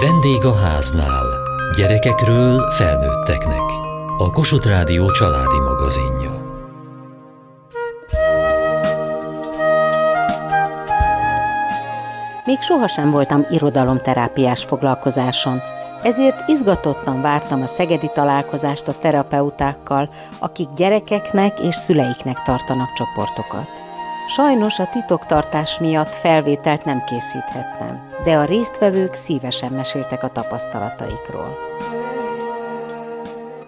Vendég a háznál. Gyerekekről felnőtteknek. A Kossuth Rádió családi magazinja. Még sohasem voltam irodalomterápiás foglalkozáson, ezért izgatottan vártam a szegedi találkozást a terapeutákkal, akik gyerekeknek és szüleiknek tartanak csoportokat. Sajnos a titoktartás miatt felvételt nem készíthettem, de a résztvevők szívesen meséltek a tapasztalataikról.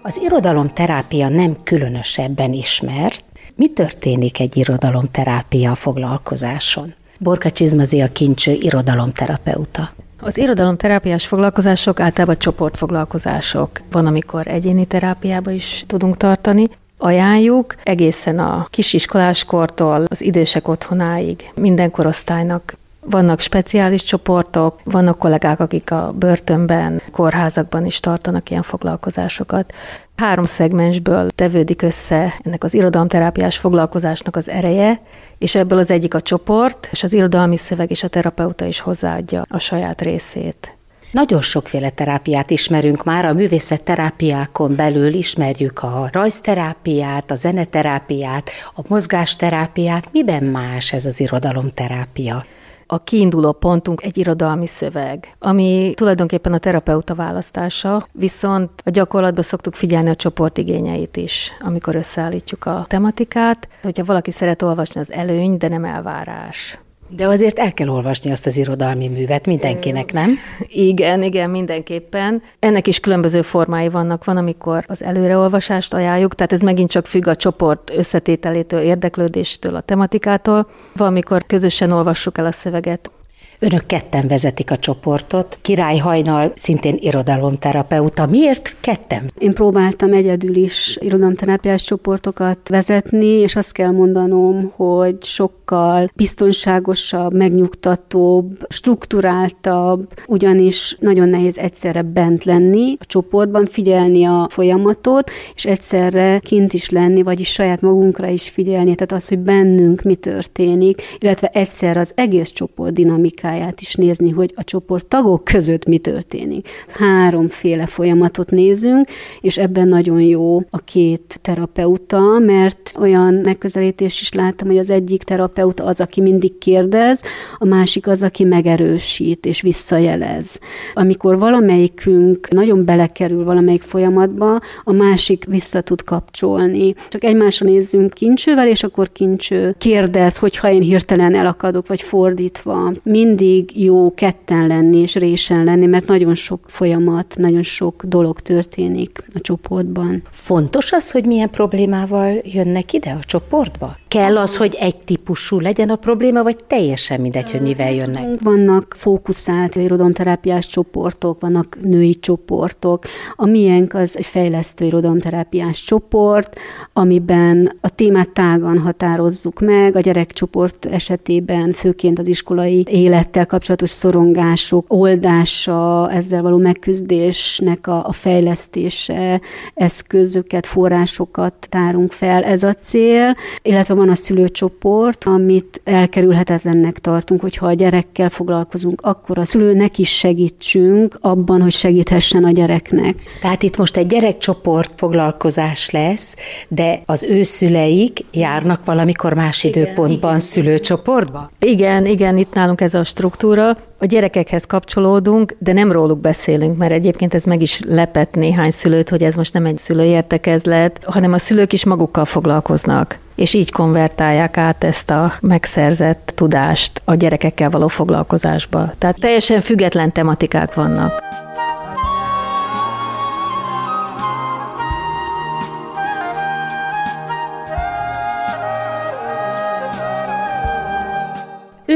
Az irodalomterápia nem különösebben ismert. Mi történik egy irodalomterápia foglalkozáson? Borka Csizmazi a kincső irodalomterapeuta. Az irodalomterápiás foglalkozások általában csoportfoglalkozások. Van, amikor egyéni terápiába is tudunk tartani, ajánljuk egészen a kisiskoláskortól az idősek otthonáig minden korosztálynak vannak speciális csoportok, vannak kollégák, akik a börtönben, kórházakban is tartanak ilyen foglalkozásokat. Három szegmensből tevődik össze ennek az irodalomterápiás foglalkozásnak az ereje, és ebből az egyik a csoport, és az irodalmi szöveg és a terapeuta is hozzáadja a saját részét. Nagyon sokféle terápiát ismerünk már, a művészetterápiákon belül ismerjük a rajzterápiát, a zeneterápiát, a mozgásterápiát. Miben más ez az irodalomterápia? a kiinduló pontunk egy irodalmi szöveg, ami tulajdonképpen a terapeuta választása, viszont a gyakorlatban szoktuk figyelni a csoport igényeit is, amikor összeállítjuk a tematikát. Hogyha valaki szeret olvasni, az előny, de nem elvárás. De azért el kell olvasni azt az irodalmi művet mindenkinek, nem? Igen, igen, mindenképpen. Ennek is különböző formái vannak. Van, amikor az előreolvasást ajánljuk, tehát ez megint csak függ a csoport összetételétől, érdeklődéstől, a tematikától. Valamikor közösen olvassuk el a szöveget. Önök ketten vezetik a csoportot. Király Hajnal szintén irodalomterapeuta. Miért ketten? Én próbáltam egyedül is irodalomterápiás csoportokat vezetni, és azt kell mondanom, hogy sokkal biztonságosabb, megnyugtatóbb, strukturáltabb, ugyanis nagyon nehéz egyszerre bent lenni a csoportban, figyelni a folyamatot, és egyszerre kint is lenni, vagyis saját magunkra is figyelni, tehát az, hogy bennünk mi történik, illetve egyszer az egész csoport dinamikája dinamikáját is nézni, hogy a csoport tagok között mi történik. Háromféle folyamatot nézünk, és ebben nagyon jó a két terapeuta, mert olyan megközelítés is láttam, hogy az egyik terapeuta az, aki mindig kérdez, a másik az, aki megerősít és visszajelez. Amikor valamelyikünk nagyon belekerül valamelyik folyamatba, a másik vissza tud kapcsolni. Csak egymásra nézzünk kincsővel, és akkor kincső kérdez, hogyha én hirtelen elakadok, vagy fordítva. Mind mindig jó ketten lenni és résen lenni, mert nagyon sok folyamat, nagyon sok dolog történik a csoportban. Fontos az, hogy milyen problémával jönnek ide a csoportba? Kell az, hogy egy típusú legyen a probléma, vagy teljesen mindegy, hogy mivel jönnek? Vannak fókuszált irodalomterápiás csoportok, vannak női csoportok. A miénk az egy fejlesztő irodalomterápiás csoport, amiben a témát tágan határozzuk meg. A gyerekcsoport esetében főként az iskolai élettel kapcsolatos szorongások oldása, ezzel való megküzdésnek a, a fejlesztése, eszközöket, forrásokat tárunk fel, ez a cél, illetve van a szülőcsoport, amit elkerülhetetlennek tartunk, hogyha a gyerekkel foglalkozunk, akkor a szülőnek is segítsünk abban, hogy segíthessen a gyereknek. Tehát itt most egy gyerekcsoport foglalkozás lesz, de az ő szüleik járnak valamikor más igen, időpontban igen, szülőcsoportba? Igen, igen, itt nálunk ez a struktúra. A gyerekekhez kapcsolódunk, de nem róluk beszélünk, mert egyébként ez meg is lepett néhány szülőt, hogy ez most nem egy szülőértekezlet, hanem a szülők is magukkal foglalkoznak és így konvertálják át ezt a megszerzett tudást a gyerekekkel való foglalkozásba. Tehát teljesen független tematikák vannak.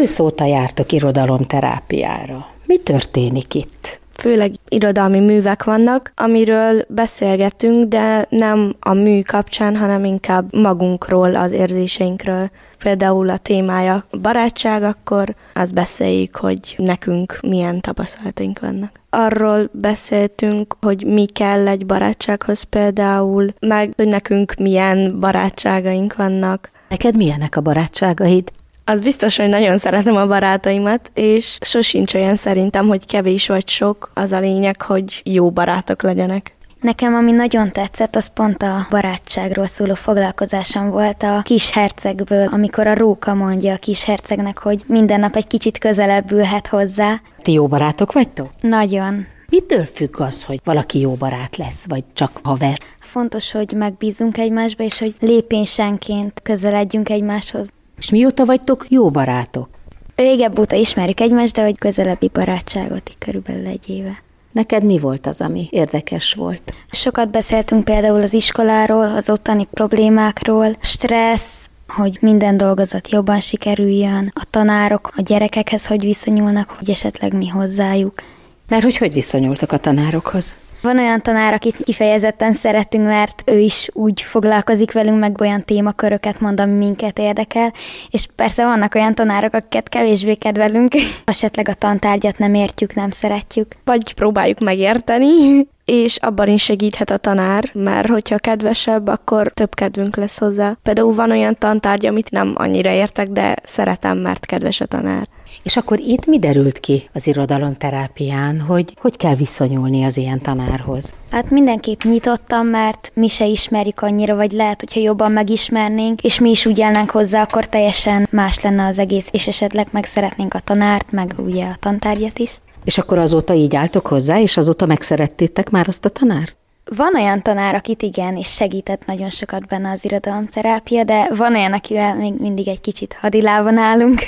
Őszóta jártok irodalomterápiára. Mi történik itt? főleg irodalmi művek vannak, amiről beszélgetünk, de nem a mű kapcsán, hanem inkább magunkról, az érzéseinkről. Például a témája barátság, akkor azt beszéljük, hogy nekünk milyen tapasztalataink vannak. Arról beszéltünk, hogy mi kell egy barátsághoz például, meg hogy nekünk milyen barátságaink vannak. Neked milyenek a barátságaid? Az biztos, hogy nagyon szeretem a barátaimat, és sosincs olyan szerintem, hogy kevés vagy sok. Az a lényeg, hogy jó barátok legyenek. Nekem, ami nagyon tetszett, az pont a barátságról szóló foglalkozásom volt a kis hercegből, amikor a róka mondja a kis hercegnek, hogy minden nap egy kicsit közelebb ülhet hozzá. Ti jó barátok vagytok? Nagyon. Mitől függ az, hogy valaki jó barát lesz, vagy csak haver? Fontos, hogy megbízunk egymásba, és hogy lépésenként közeledjünk egymáshoz. És mióta vagytok jó barátok? Régebb óta ismerjük egymást, de hogy közelebbi barátságot körülbelül egy éve. Neked mi volt az, ami érdekes volt? Sokat beszéltünk például az iskoláról, az ottani problémákról, stressz, hogy minden dolgozat jobban sikerüljön, a tanárok a gyerekekhez hogy viszonyulnak, hogy esetleg mi hozzájuk. Mert hogy hogy viszonyultak a tanárokhoz? Van olyan tanár, akit kifejezetten szeretünk, mert ő is úgy foglalkozik velünk, meg olyan témaköröket mond, ami minket érdekel, és persze vannak olyan tanárok, akiket kevésbé kedvelünk, esetleg a tantárgyat nem értjük, nem szeretjük. Vagy próbáljuk megérteni, és abban is segíthet a tanár, mert hogyha kedvesebb, akkor több kedvünk lesz hozzá. Például van olyan tantárgy, amit nem annyira értek, de szeretem, mert kedves a tanár. És akkor itt mi derült ki az irodalomterápián, hogy hogy kell viszonyulni az ilyen tanárhoz? Hát mindenképp nyitottam, mert mi se ismerjük annyira, vagy lehet, hogyha jobban megismernénk, és mi is úgy állnánk hozzá, akkor teljesen más lenne az egész, és esetleg meg szeretnénk a tanárt, meg ugye a tantárgyat is. És akkor azóta így álltok hozzá, és azóta megszerettétek már azt a tanárt? Van olyan tanár, akit igen, és segített nagyon sokat benne az irodalomterápia, de van olyan, akivel még mindig egy kicsit hadilában állunk.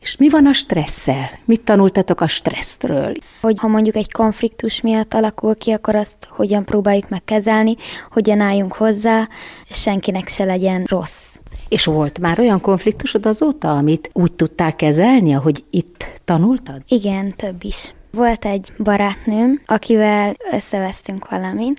És mi van a stresszel? Mit tanultatok a stresszről? Hogy ha mondjuk egy konfliktus miatt alakul ki, akkor azt hogyan próbáljuk meg kezelni, hogyan álljunk hozzá, és senkinek se legyen rossz. És volt már olyan konfliktusod azóta, amit úgy tudták kezelni, ahogy itt tanultad? Igen, több is. Volt egy barátnőm, akivel összevesztünk valamin,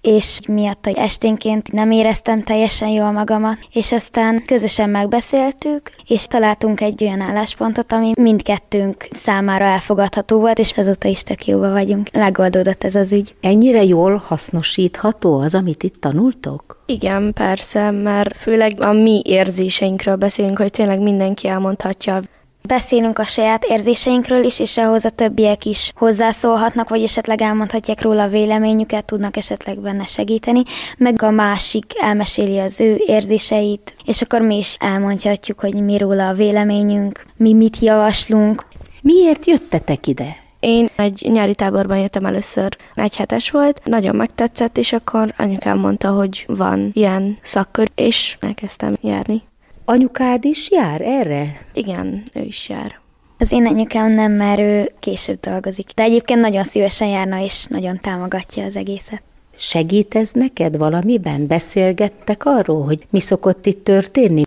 és miatt hogy esténként nem éreztem teljesen jól magamat, és aztán közösen megbeszéltük, és találtunk egy olyan álláspontot, ami mindkettőnk számára elfogadható volt, és azóta is tök jóba vagyunk. Megoldódott ez az ügy. Ennyire jól hasznosítható az, amit itt tanultok? Igen, persze, mert főleg a mi érzéseinkről beszélünk, hogy tényleg mindenki elmondhatja Beszélünk a saját érzéseinkről is, és ahhoz a többiek is hozzászólhatnak, vagy esetleg elmondhatják róla a véleményüket, tudnak esetleg benne segíteni, meg a másik elmeséli az ő érzéseit, és akkor mi is elmondhatjuk, hogy mi róla a véleményünk, mi mit javaslunk. Miért jöttetek ide? Én egy nyári táborban jöttem először, egy hetes volt, nagyon megtetszett, és akkor anyukám mondta, hogy van ilyen szakkör, és elkezdtem járni. Anyukád is jár erre? Igen, ő is jár. Az én anyukám nem, mert ő később dolgozik, de egyébként nagyon szívesen járna, és nagyon támogatja az egészet. Segít ez neked valamiben? Beszélgettek arról, hogy mi szokott itt történni?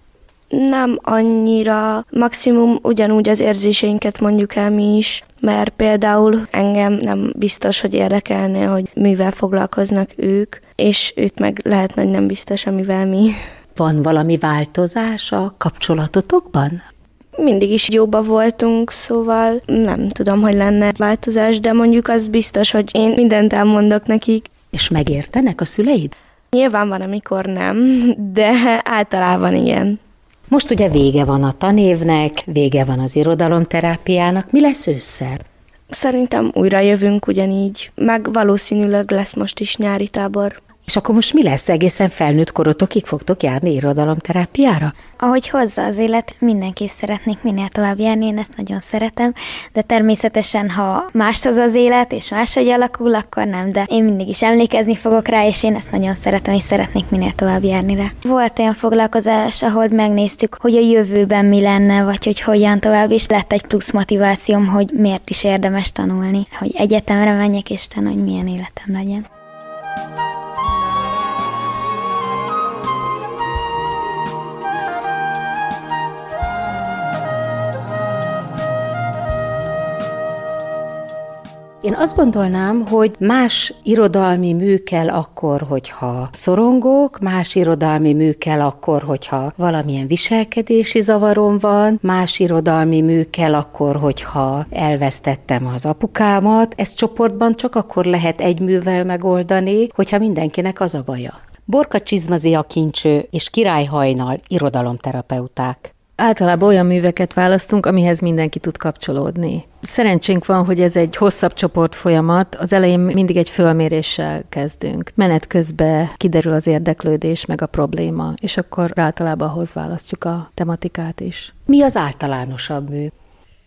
Nem annyira, maximum ugyanúgy az érzéseinket mondjuk el mi is, mert például engem nem biztos, hogy érdekelne, hogy mivel foglalkoznak ők, és őt meg lehet, hogy nem biztos, amivel mi. Van valami változás a kapcsolatotokban? Mindig is jóba voltunk, szóval nem tudom, hogy lenne változás, de mondjuk az biztos, hogy én mindent elmondok nekik. És megértenek a szüleid? Nyilván van, amikor nem, de általában igen. Most ugye vége van a tanévnek, vége van az irodalomterápiának. Mi lesz ősszel? Szerintem újra jövünk ugyanígy, meg valószínűleg lesz most is nyári tábor. És akkor most mi lesz? Egészen felnőtt korotokig fogtok járni irodalomterápiára? Ahogy hozza az élet, mindenképp szeretnék minél tovább járni, én ezt nagyon szeretem, de természetesen, ha más az az élet, és máshogy alakul, akkor nem, de én mindig is emlékezni fogok rá, és én ezt nagyon szeretem, és szeretnék minél tovább járni rá. Volt olyan foglalkozás, ahol megnéztük, hogy a jövőben mi lenne, vagy hogy hogyan tovább, és lett egy plusz motivációm, hogy miért is érdemes tanulni, hogy egyetemre menjek, és hogy milyen életem legyen. Én azt gondolnám, hogy más irodalmi mű kell akkor, hogyha szorongok, más irodalmi mű kell akkor, hogyha valamilyen viselkedési zavarom van, más irodalmi mű kell akkor, hogyha elvesztettem az apukámat. Ezt csoportban csak akkor lehet egy művel megoldani, hogyha mindenkinek az a baja. Borka Csizmazi a kincső és Király Hajnal irodalomterapeuták. Általában olyan műveket választunk, amihez mindenki tud kapcsolódni. Szerencsénk van, hogy ez egy hosszabb csoport folyamat. Az elején mindig egy fölméréssel kezdünk. Menet közben kiderül az érdeklődés, meg a probléma, és akkor általában ahhoz választjuk a tematikát is. Mi az általánosabb mű?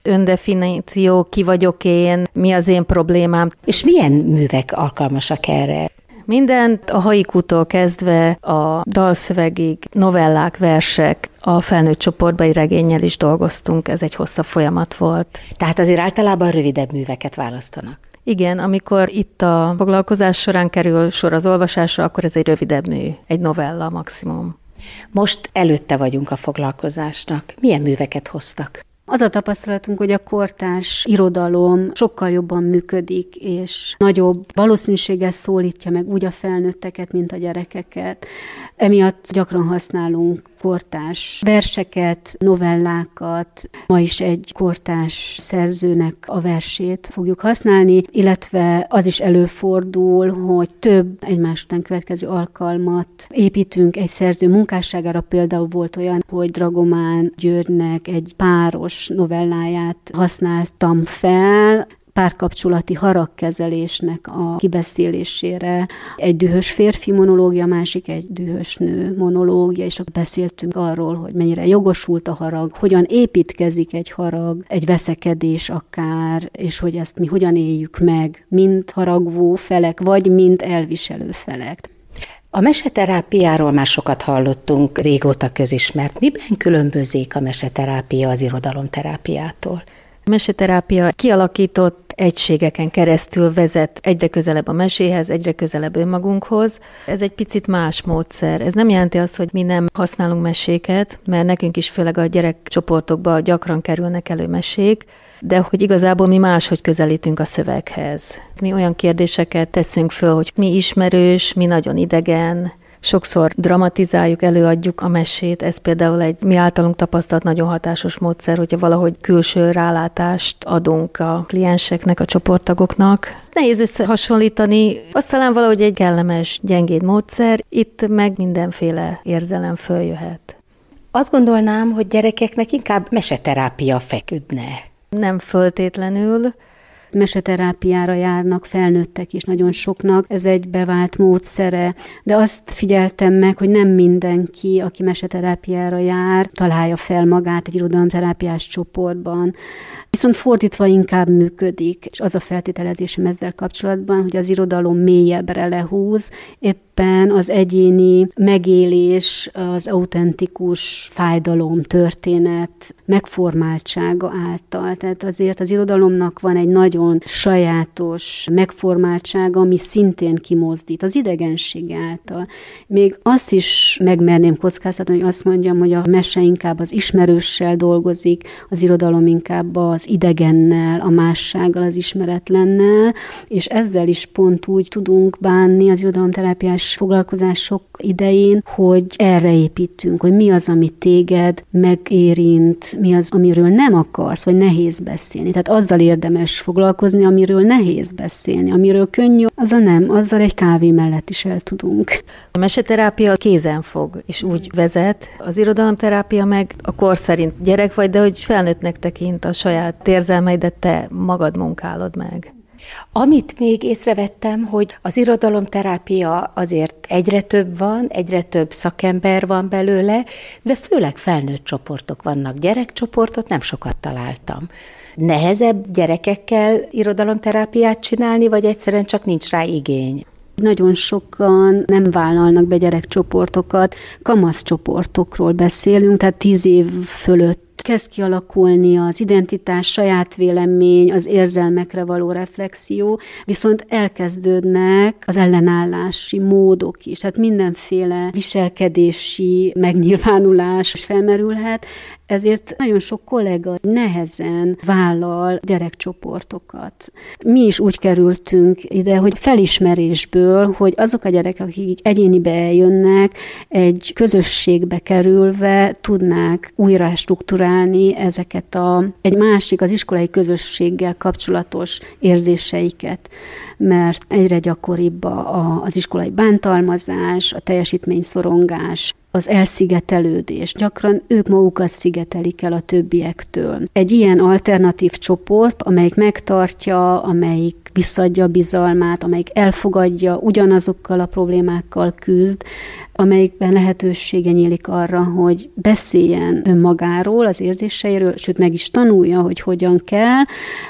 Öndefiníció, ki vagyok én, mi az én problémám. És milyen művek alkalmasak erre? Mindent a haikútól kezdve a dalszövegig, novellák, versek, a felnőtt csoportbai regényel is dolgoztunk, ez egy hosszabb folyamat volt. Tehát azért általában rövidebb műveket választanak. Igen, amikor itt a foglalkozás során kerül sor az olvasásra, akkor ez egy rövidebb mű, egy novella maximum. Most előtte vagyunk a foglalkozásnak. Milyen műveket hoztak? Az a tapasztalatunk, hogy a kortárs irodalom sokkal jobban működik, és nagyobb valószínűséggel szólítja meg úgy a felnőtteket, mint a gyerekeket. Emiatt gyakran használunk kortárs verseket, novellákat, ma is egy kortárs szerzőnek a versét fogjuk használni, illetve az is előfordul, hogy több egymás után következő alkalmat építünk egy szerző munkásságára. Például volt olyan, hogy Dragomán Györgynek egy páros novelláját használtam fel, párkapcsolati haragkezelésnek a kibeszélésére. Egy dühös férfi monológia, másik egy dühös nő monológia, és akkor beszéltünk arról, hogy mennyire jogosult a harag, hogyan építkezik egy harag, egy veszekedés akár, és hogy ezt mi hogyan éljük meg, mint haragvó felek, vagy mint elviselő felek. A meseterápiáról már sokat hallottunk, régóta közismert. Miben különbözik a meseterápia az irodalomterápiától? A meseterápia kialakított egységeken keresztül vezet egyre közelebb a meséhez, egyre közelebb önmagunkhoz. Ez egy picit más módszer. Ez nem jelenti azt, hogy mi nem használunk meséket, mert nekünk is főleg a gyerekcsoportokban gyakran kerülnek elő mesék, de hogy igazából mi máshogy közelítünk a szöveghez. Mi olyan kérdéseket teszünk föl, hogy mi ismerős, mi nagyon idegen, Sokszor dramatizáljuk, előadjuk a mesét, ez például egy mi általunk tapasztalt nagyon hatásos módszer, hogyha valahogy külső rálátást adunk a klienseknek, a csoporttagoknak. Nehéz összehasonlítani, azt talán valahogy egy kellemes, gyengéd módszer, itt meg mindenféle érzelem följöhet. Azt gondolnám, hogy gyerekeknek inkább meseterápia feküdne. Nem föltétlenül, meseterápiára járnak felnőttek is nagyon soknak, ez egy bevált módszere, de azt figyeltem meg, hogy nem mindenki, aki meseterápiára jár, találja fel magát egy irodalomterápiás csoportban. Viszont fordítva inkább működik, és az a feltételezésem ezzel kapcsolatban, hogy az irodalom mélyebbre lehúz, épp éppen az egyéni megélés, az autentikus fájdalom, történet megformáltsága által. Tehát azért az irodalomnak van egy nagyon sajátos megformáltsága, ami szintén kimozdít az idegenség által. Még azt is megmerném kockáztatni, hogy azt mondjam, hogy a mese inkább az ismerőssel dolgozik, az irodalom inkább az idegennel, a mássággal, az ismeretlennel, és ezzel is pont úgy tudunk bánni az irodalomterápiás foglalkozások idején, hogy erre építünk, hogy mi az, ami téged megérint, mi az, amiről nem akarsz, vagy nehéz beszélni. Tehát azzal érdemes foglalkozni, amiről nehéz beszélni, amiről könnyű, az a nem, azzal egy kávé mellett is el tudunk. A meseterápia kézen fog, és úgy vezet, az irodalomterápia meg a kor szerint gyerek vagy, de hogy felnőttnek tekint a saját érzelmeidet te magad munkálod meg. Amit még észrevettem, hogy az irodalomterápia azért egyre több van, egyre több szakember van belőle, de főleg felnőtt csoportok vannak. Gyerekcsoportot nem sokat találtam. Nehezebb gyerekekkel irodalomterápiát csinálni, vagy egyszerűen csak nincs rá igény? Nagyon sokan nem vállalnak be gyerekcsoportokat, kamaszcsoportokról beszélünk, tehát tíz év fölött kezd kialakulni az identitás, saját vélemény, az érzelmekre való reflexió, viszont elkezdődnek az ellenállási módok is, tehát mindenféle viselkedési megnyilvánulás felmerülhet, ezért nagyon sok kollega nehezen vállal gyerekcsoportokat. Mi is úgy kerültünk ide, hogy felismerésből, hogy azok a gyerekek, akik egyénibe eljönnek, egy közösségbe kerülve tudnák újra struktúrálni ezeket a, egy másik, az iskolai közösséggel kapcsolatos érzéseiket, mert egyre gyakoribb a, az iskolai bántalmazás, a teljesítményszorongás, az elszigetelődés. Gyakran ők magukat szigetelik el a többiektől. Egy ilyen alternatív csoport, amelyik megtartja, amelyik visszadja a bizalmát, amelyik elfogadja, ugyanazokkal a problémákkal küzd, amelyikben lehetősége nyílik arra, hogy beszéljen önmagáról, az érzéseiről, sőt meg is tanulja, hogy hogyan kell,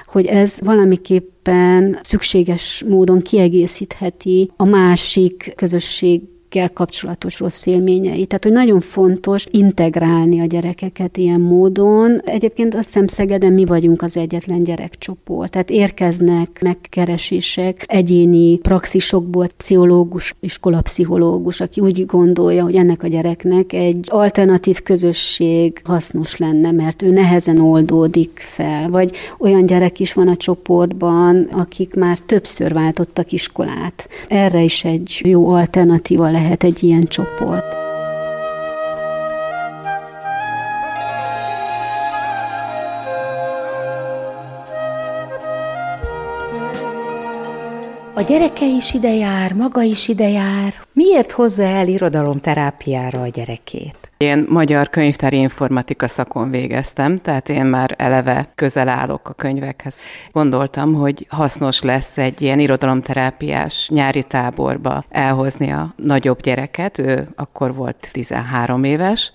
hogy ez valamiképpen szükséges módon kiegészítheti a másik közösség gyerekekkel kapcsolatos rossz élményei. Tehát, hogy nagyon fontos integrálni a gyerekeket ilyen módon. Egyébként azt hiszem Szegeden mi vagyunk az egyetlen gyerekcsoport. Tehát érkeznek megkeresések egyéni praxisokból, pszichológus, iskolapszichológus, aki úgy gondolja, hogy ennek a gyereknek egy alternatív közösség hasznos lenne, mert ő nehezen oldódik fel. Vagy olyan gyerek is van a csoportban, akik már többször váltottak iskolát. Erre is egy jó alternatíva lehet egy ilyen csoport. A gyereke is ide jár, maga is ide jár. Miért hozza el irodalomterápiára a gyerekét? Én magyar könyvtári informatika szakon végeztem, tehát én már eleve közel állok a könyvekhez. Gondoltam, hogy hasznos lesz egy ilyen irodalomterápiás nyári táborba elhozni a nagyobb gyereket, ő akkor volt 13 éves,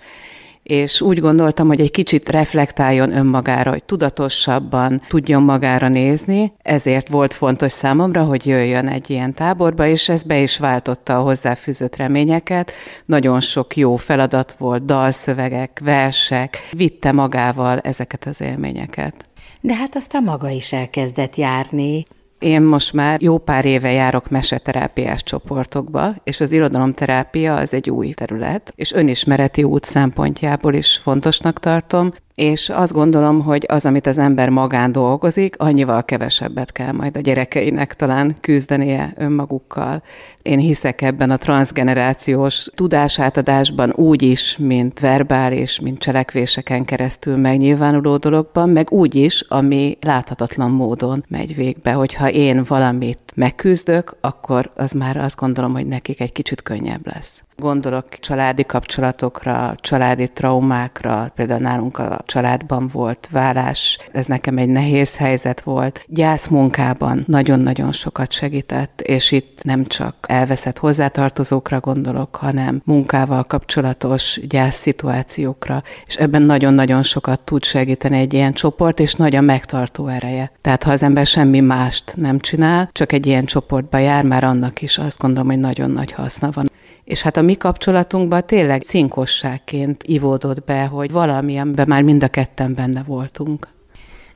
és úgy gondoltam, hogy egy kicsit reflektáljon önmagára, hogy tudatosabban tudjon magára nézni, ezért volt fontos számomra, hogy jöjjön egy ilyen táborba, és ez be is váltotta a hozzáfűzött reményeket. Nagyon sok jó feladat volt, dalszövegek, versek, vitte magával ezeket az élményeket. De hát aztán maga is elkezdett járni. Én most már jó pár éve járok meseterápiás csoportokba, és az irodalomterápia az egy új terület, és önismereti út szempontjából is fontosnak tartom, és azt gondolom, hogy az, amit az ember magán dolgozik, annyival kevesebbet kell majd a gyerekeinek talán küzdenie önmagukkal. Én hiszek ebben a transgenerációs tudásátadásban úgy is, mint verbális, mint cselekvéseken keresztül megnyilvánuló dologban, meg úgy is, ami láthatatlan módon megy végbe, hogyha én valamit megküzdök, akkor az már azt gondolom, hogy nekik egy kicsit könnyebb lesz. Gondolok családi kapcsolatokra, családi traumákra, például nálunk a családban volt vállás, ez nekem egy nehéz helyzet volt. Gyászmunkában nagyon-nagyon sokat segített, és itt nem csak elveszett hozzátartozókra gondolok, hanem munkával kapcsolatos gyászszituációkra, és ebben nagyon-nagyon sokat tud segíteni egy ilyen csoport, és nagy a megtartó ereje. Tehát ha az ember semmi mást nem csinál, csak egy ilyen csoportba jár, már annak is azt gondolom, hogy nagyon nagy haszna van. És hát a mi kapcsolatunkban tényleg cinkosságként ivódott be, hogy valami, amiben már mind a ketten benne voltunk.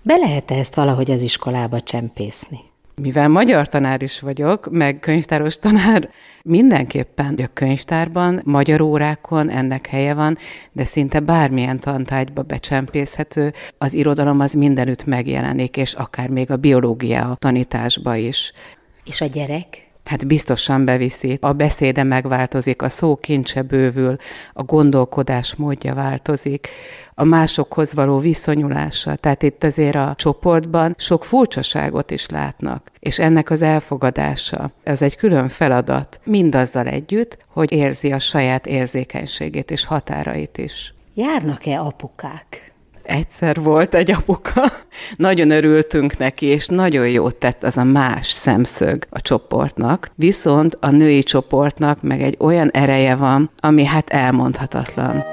Be lehet ezt valahogy az iskolába csempészni? Mivel magyar tanár is vagyok, meg könyvtáros tanár, mindenképpen a könyvtárban, magyar órákon ennek helye van, de szinte bármilyen tantárgyba becsempészhető, az irodalom az mindenütt megjelenik, és akár még a biológia tanításba is. És a gyerek? Hát biztosan beviszi. A beszéde megváltozik, a szó kincse bővül, a gondolkodás módja változik, a másokhoz való viszonyulása. Tehát itt azért a csoportban sok furcsaságot is látnak, és ennek az elfogadása, ez egy külön feladat, mindazzal együtt, hogy érzi a saját érzékenységét és határait is. Járnak-e apukák? Egyszer volt egy apuka, nagyon örültünk neki, és nagyon jót tett az a más szemszög a csoportnak, viszont a női csoportnak meg egy olyan ereje van, ami hát elmondhatatlan.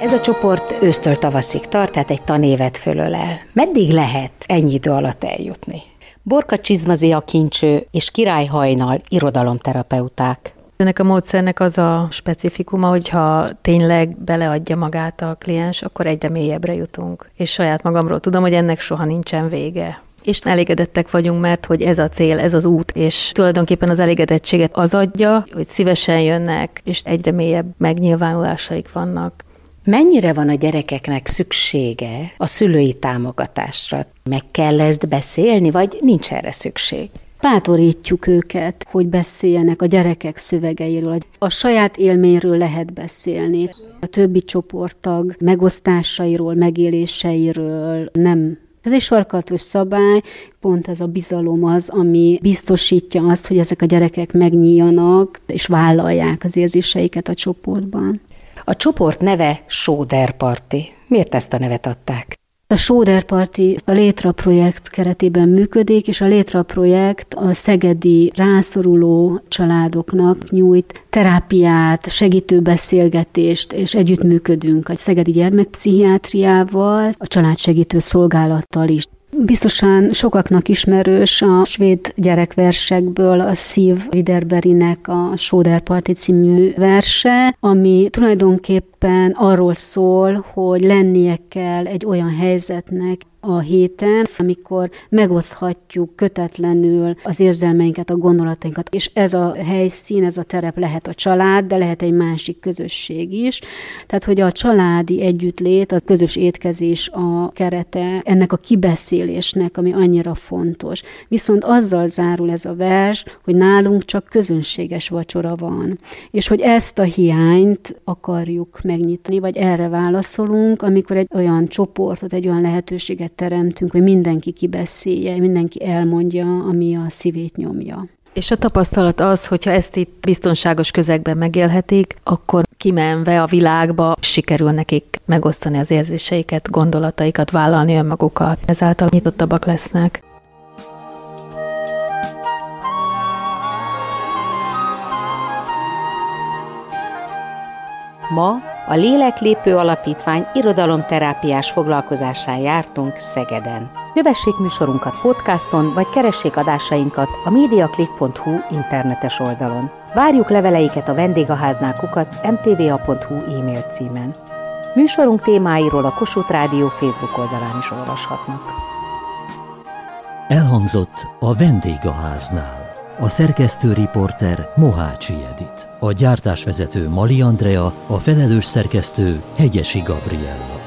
Ez a csoport ősztől tavaszig tart, tehát egy tanévet fölölel. Meddig lehet ennyi idő alatt eljutni? Borka Csizmazia kincső és Király Hajnal irodalomterapeuták. Ennek a módszernek az a specifikuma, hogyha tényleg beleadja magát a kliens, akkor egyre mélyebbre jutunk. És saját magamról tudom, hogy ennek soha nincsen vége. És elégedettek vagyunk, mert hogy ez a cél, ez az út, és tulajdonképpen az elégedettséget az adja, hogy szívesen jönnek, és egyre mélyebb megnyilvánulásaik vannak. Mennyire van a gyerekeknek szüksége a szülői támogatásra? Meg kell ezt beszélni, vagy nincs erre szükség? Bátorítjuk őket, hogy beszéljenek a gyerekek szövegeiről. A saját élményről lehet beszélni. A többi csoporttag megosztásairól, megéléseiről nem Ez egy sarkalatos szabály, pont ez a bizalom az, ami biztosítja azt, hogy ezek a gyerekek megnyíljanak és vállalják az érzéseiket a csoportban. A csoport neve Sóder Party. Miért ezt a nevet adták? A Sóder Parti a Létra projekt keretében működik, és a Létra projekt a szegedi rászoruló családoknak nyújt terápiát, segítő beszélgetést, és együttműködünk a szegedi gyermekpszichiátriával, a családsegítő szolgálattal is. Biztosan sokaknak ismerős a svéd gyerekversekből a Szív Widerberinek a Sóder Party című verse, ami tulajdonképpen arról szól, hogy lennie kell egy olyan helyzetnek, a héten, amikor megoszthatjuk kötetlenül az érzelmeinket, a gondolatainkat, és ez a helyszín, ez a terep lehet a család, de lehet egy másik közösség is. Tehát, hogy a családi együttlét, a közös étkezés a kerete ennek a kibeszélésnek, ami annyira fontos. Viszont azzal zárul ez a vers, hogy nálunk csak közönséges vacsora van, és hogy ezt a hiányt akarjuk megnyitni, vagy erre válaszolunk, amikor egy olyan csoportot, egy olyan lehetőséget teremtünk, hogy mindenki kibeszélje, mindenki elmondja, ami a szívét nyomja. És a tapasztalat az, hogyha ezt itt biztonságos közegben megélhetik, akkor kimenve a világba sikerül nekik megosztani az érzéseiket, gondolataikat, vállalni önmagukat. Ezáltal nyitottabbak lesznek. Ma a Léleklépő Alapítvány irodalomterápiás foglalkozásán jártunk Szegeden. Kövessék műsorunkat podcaston, vagy keressék adásainkat a mediaclick.hu internetes oldalon. Várjuk leveleiket a vendégháznál kukac mtva.hu e-mail címen. Műsorunk témáiról a Kossuth Rádió Facebook oldalán is olvashatnak. Elhangzott a vendégháznál. A szerkesztő riporter Mohácsi Edit. A gyártásvezető Mali Andrea, a felelős szerkesztő Hegyesi Gabriella.